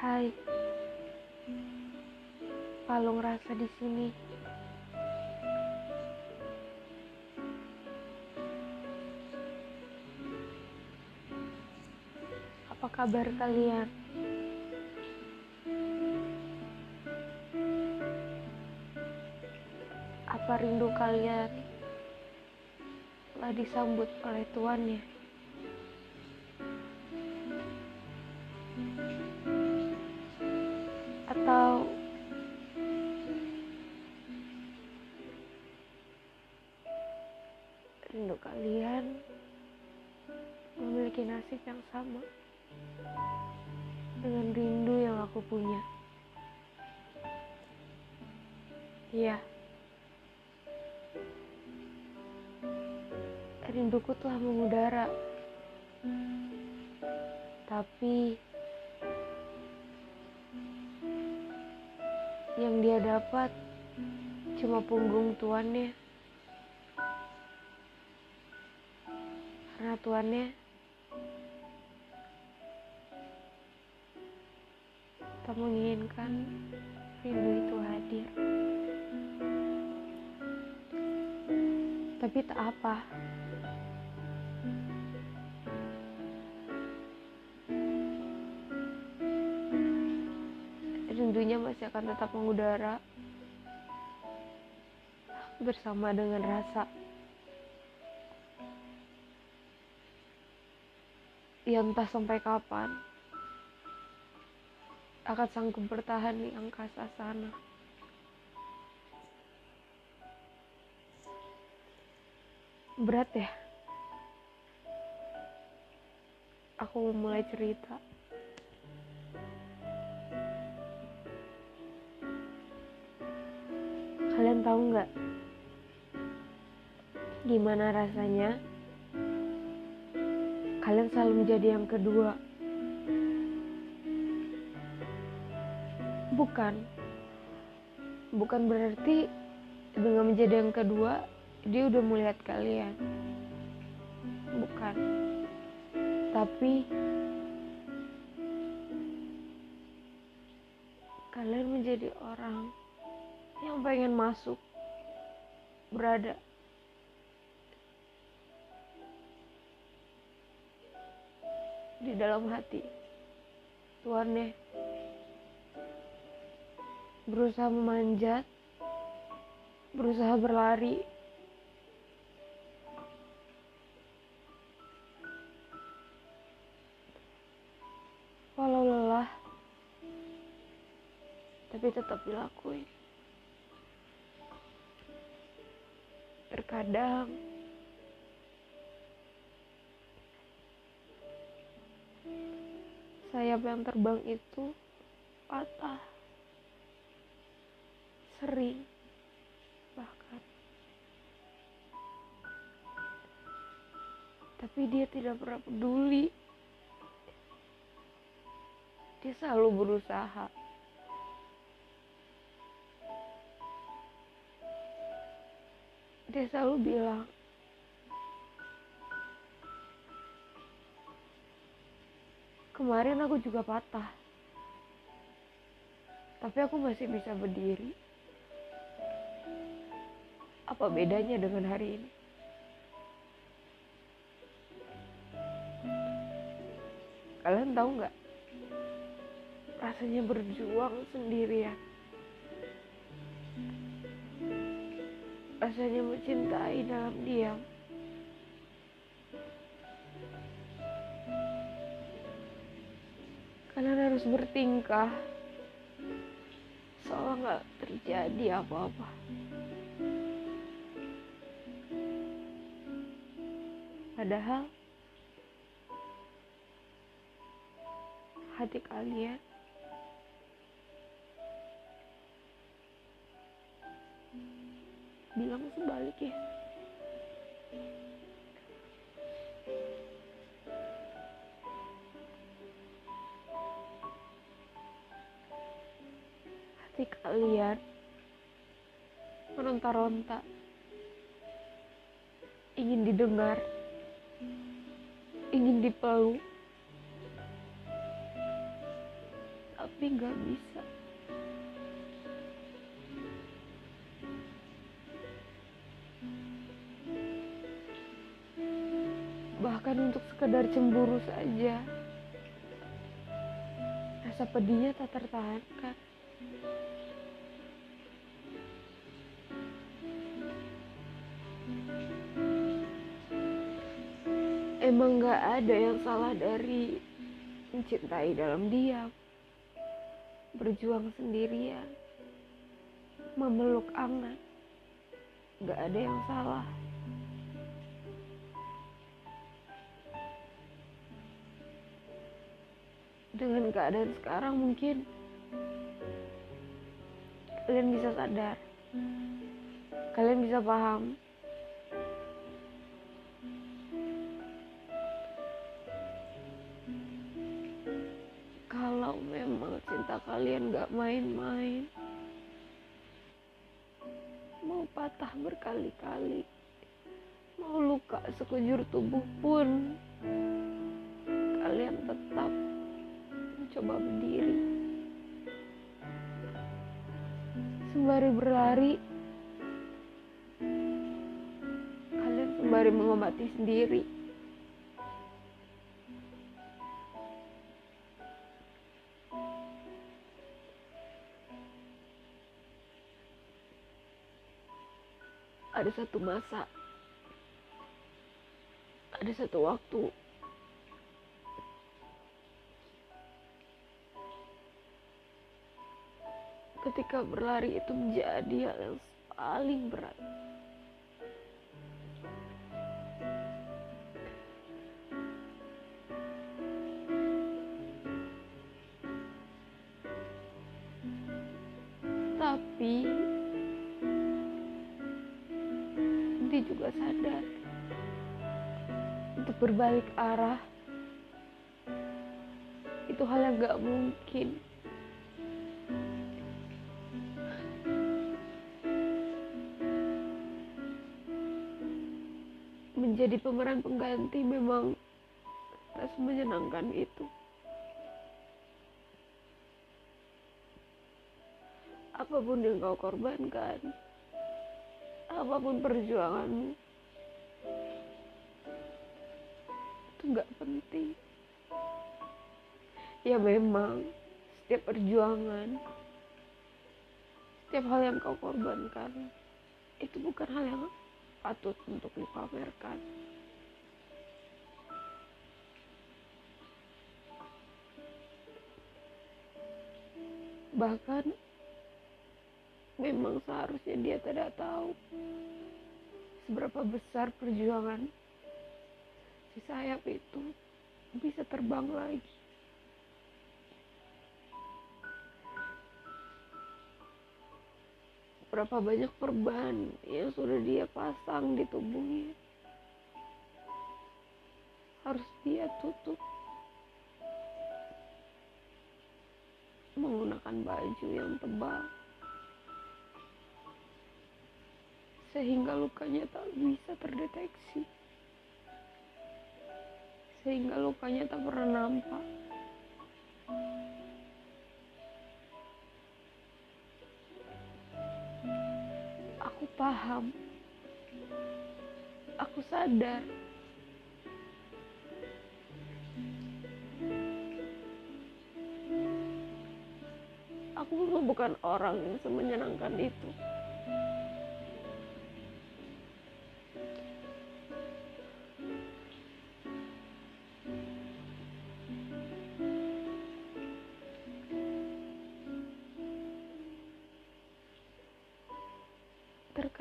Hai. Palung rasa di sini. Apa kabar kalian? Apa rindu kalian telah disambut oleh tuannya? Kalian memiliki nasib yang sama dengan rindu yang aku punya. Iya. Rinduku telah mengudara. Tapi yang dia dapat cuma punggung tuannya. Karena tuannya tak menginginkan rindu itu hadir. Tapi tak apa. Rindunya masih akan tetap mengudara bersama dengan rasa entah sampai kapan akan sanggup bertahan di angkasa sana. Berat ya? Aku mulai cerita. Kalian tahu nggak gimana rasanya? Kalian selalu menjadi yang kedua. Bukan, bukan berarti dengan menjadi yang kedua dia udah melihat kalian. Bukan, tapi kalian menjadi orang yang pengen masuk, berada di dalam hati. Tuannya berusaha memanjat berusaha berlari. Walau lelah tapi tetap dilakuin. Terkadang sayap yang terbang itu patah. Sering bahkan. Tapi dia tidak pernah peduli. Dia selalu berusaha. Dia selalu bilang Kemarin aku juga patah. Tapi aku masih bisa berdiri. Apa bedanya dengan hari ini? Kalian tahu nggak? Rasanya berjuang sendirian. Rasanya mencintai dalam diam. Harus bertingkah seolah nggak terjadi apa-apa. Padahal hati kalian bilang sebaliknya. Kalian meronta-ronta ingin didengar ingin dipeluk tapi nggak bisa. Bahkan untuk sekedar cemburu saja, rasa pedihnya tak tertahankan. Emang gak ada yang salah dari mencintai dalam diam, berjuang sendirian, memeluk angan. Gak ada yang salah. Dengan keadaan sekarang mungkin kalian bisa sadar, kalian bisa paham kalau memang cinta kalian gak main-main. Mau patah berkali-kali mau luka sekujur tubuh pun kalian tetap mencoba berdiri. Sembari berlari kalian sembari mengobati sendiri ada satu masa, ada satu waktu, ketika berlari itu menjadi hal yang paling berat. Tapi juga sadar untuk berbalik arah itu hal yang gak mungkin. Menjadi pemeran pengganti memang tak semenyenangkan itu. Apa pun yang kau korbankan, apa pun perjuanganmu itu nggak penting. Ya memang setiap perjuangan setiap hal yang kau korbankan itu bukan hal yang patut untuk dipamerkan. Bahkan memang seharusnya dia tidak tahu seberapa besar perjuangan si sayap itu bisa terbang lagi. Berapa banyak perban yang sudah dia pasang di tubuhnya. Harus dia tutup. Menggunakan baju yang tebal. Sehingga lukanya tak bisa terdeteksi, sehingga lukanya tak pernah nampak. Aku paham, aku sadar. Aku bukan orang yang semenyenangkan itu.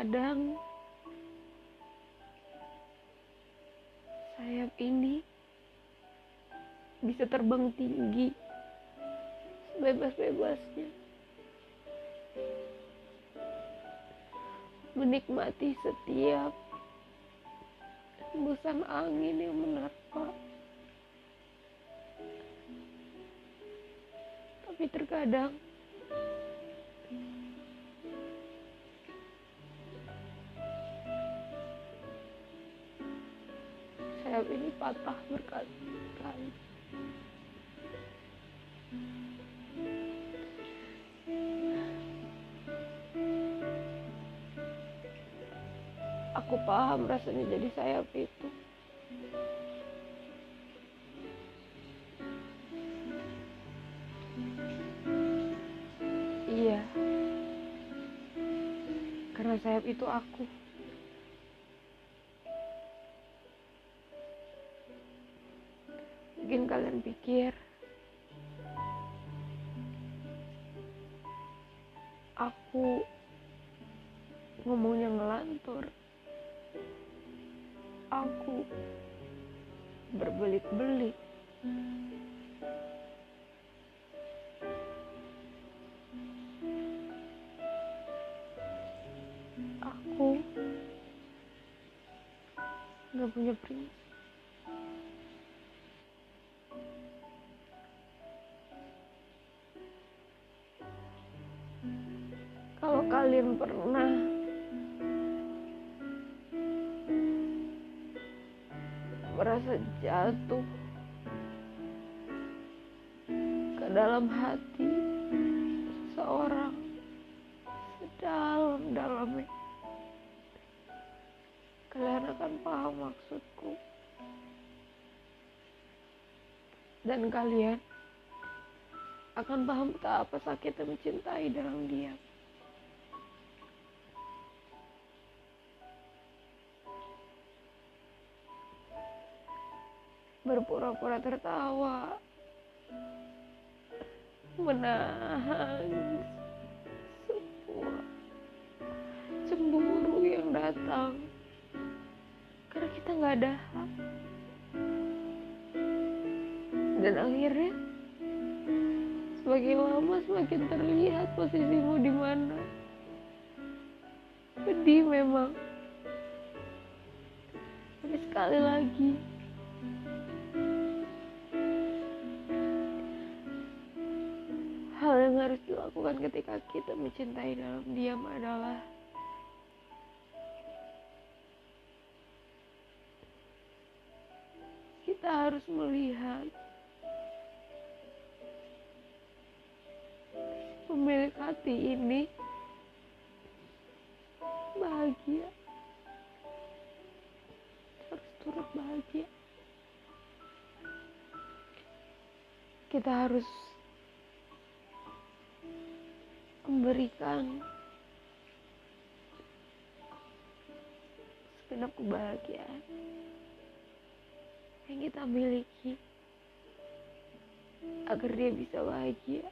Terkadang sayap ini bisa terbang tinggi sebebas-bebasnya. Menikmati setiap hembusan angin yang menerpa. Tapi terkadang sayap ini patah berkali-kali. Aku paham rasanya jadi sayap itu. Iya. Karena sayap itu aku. Mungkin kalian pikir aku ngomongnya ngelantur. Aku berbelit-belit. Aku nggak punya prinsip. Merasa jatuh ke dalam hati seorang sedalam-dalamnya, kalian akan paham maksudku. Dan kalian akan paham betapa sakitnya mencintai dalam diam. Berpura-pura tertawa, menahan semua cemburu yang datang karena kita nggak ada hak. Dan akhirnya semakin lama semakin terlihat posisimu di mana. Pedih memang. Tapi sekali lagi Hal yang harus dilakukan ketika kita mencintai dalam diam adalah kita harus melihat pemilik hati ini bahagia. Harus turut bahagia kita harus memberikan segenap kebahagiaan yang kita miliki agar dia bisa bahagia.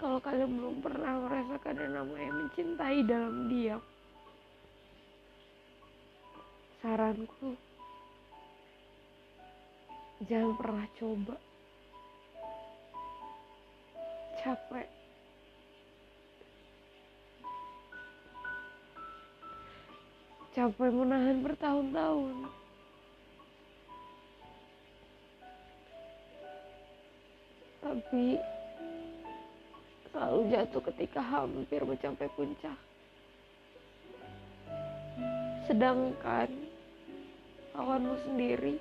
Kalau kalian belum pernah merasakan yang namanya mencintai dalam diam, saranku jangan pernah coba. Capek. Capek menahan bertahun-tahun. Tapi selalu jatuh ketika hampir mencapai puncak. Sedangkan lawanmu sendiri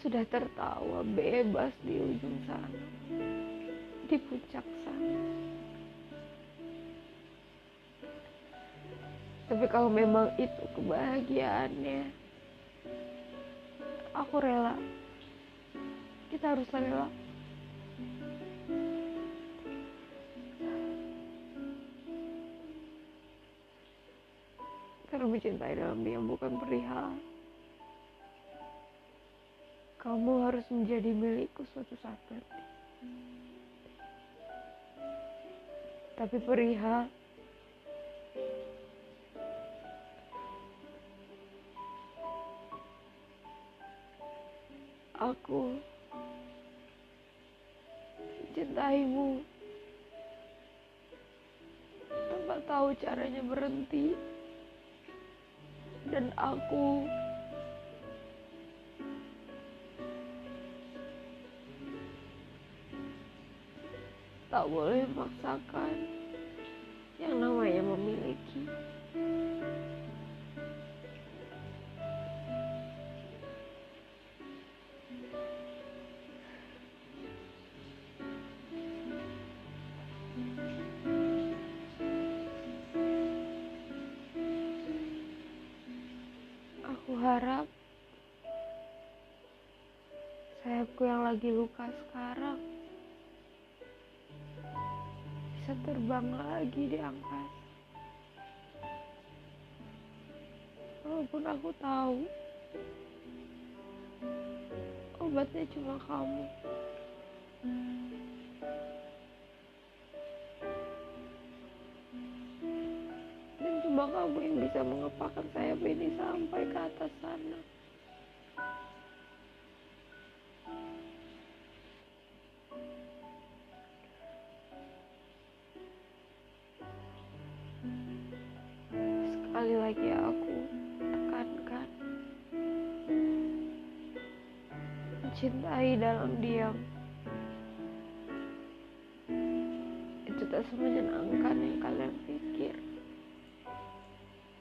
sudah tertawa bebas di ujung sana, di puncak sana. Tapi kalau memang itu kebahagiaannya, aku rela. Kita harus rela. Karena mencintai dalam diam bukan perihal. Kamu harus menjadi milikku suatu saat nanti. Tapi perihal aku mencintaimu. Tanpa tahu caranya berhenti dan aku tak boleh memaksakan yang namanya memiliki. Lagi luka sekarang bisa terbang lagi di angkasa. Walaupun aku tahu obatnya cuma kamu. Dan cuma kamu yang bisa mengepakkan sayap ini sampai ke atas sana. Lagi aku tekankan. Mencintai dalam diam. Itu tak semenyenangkan yang kalian pikir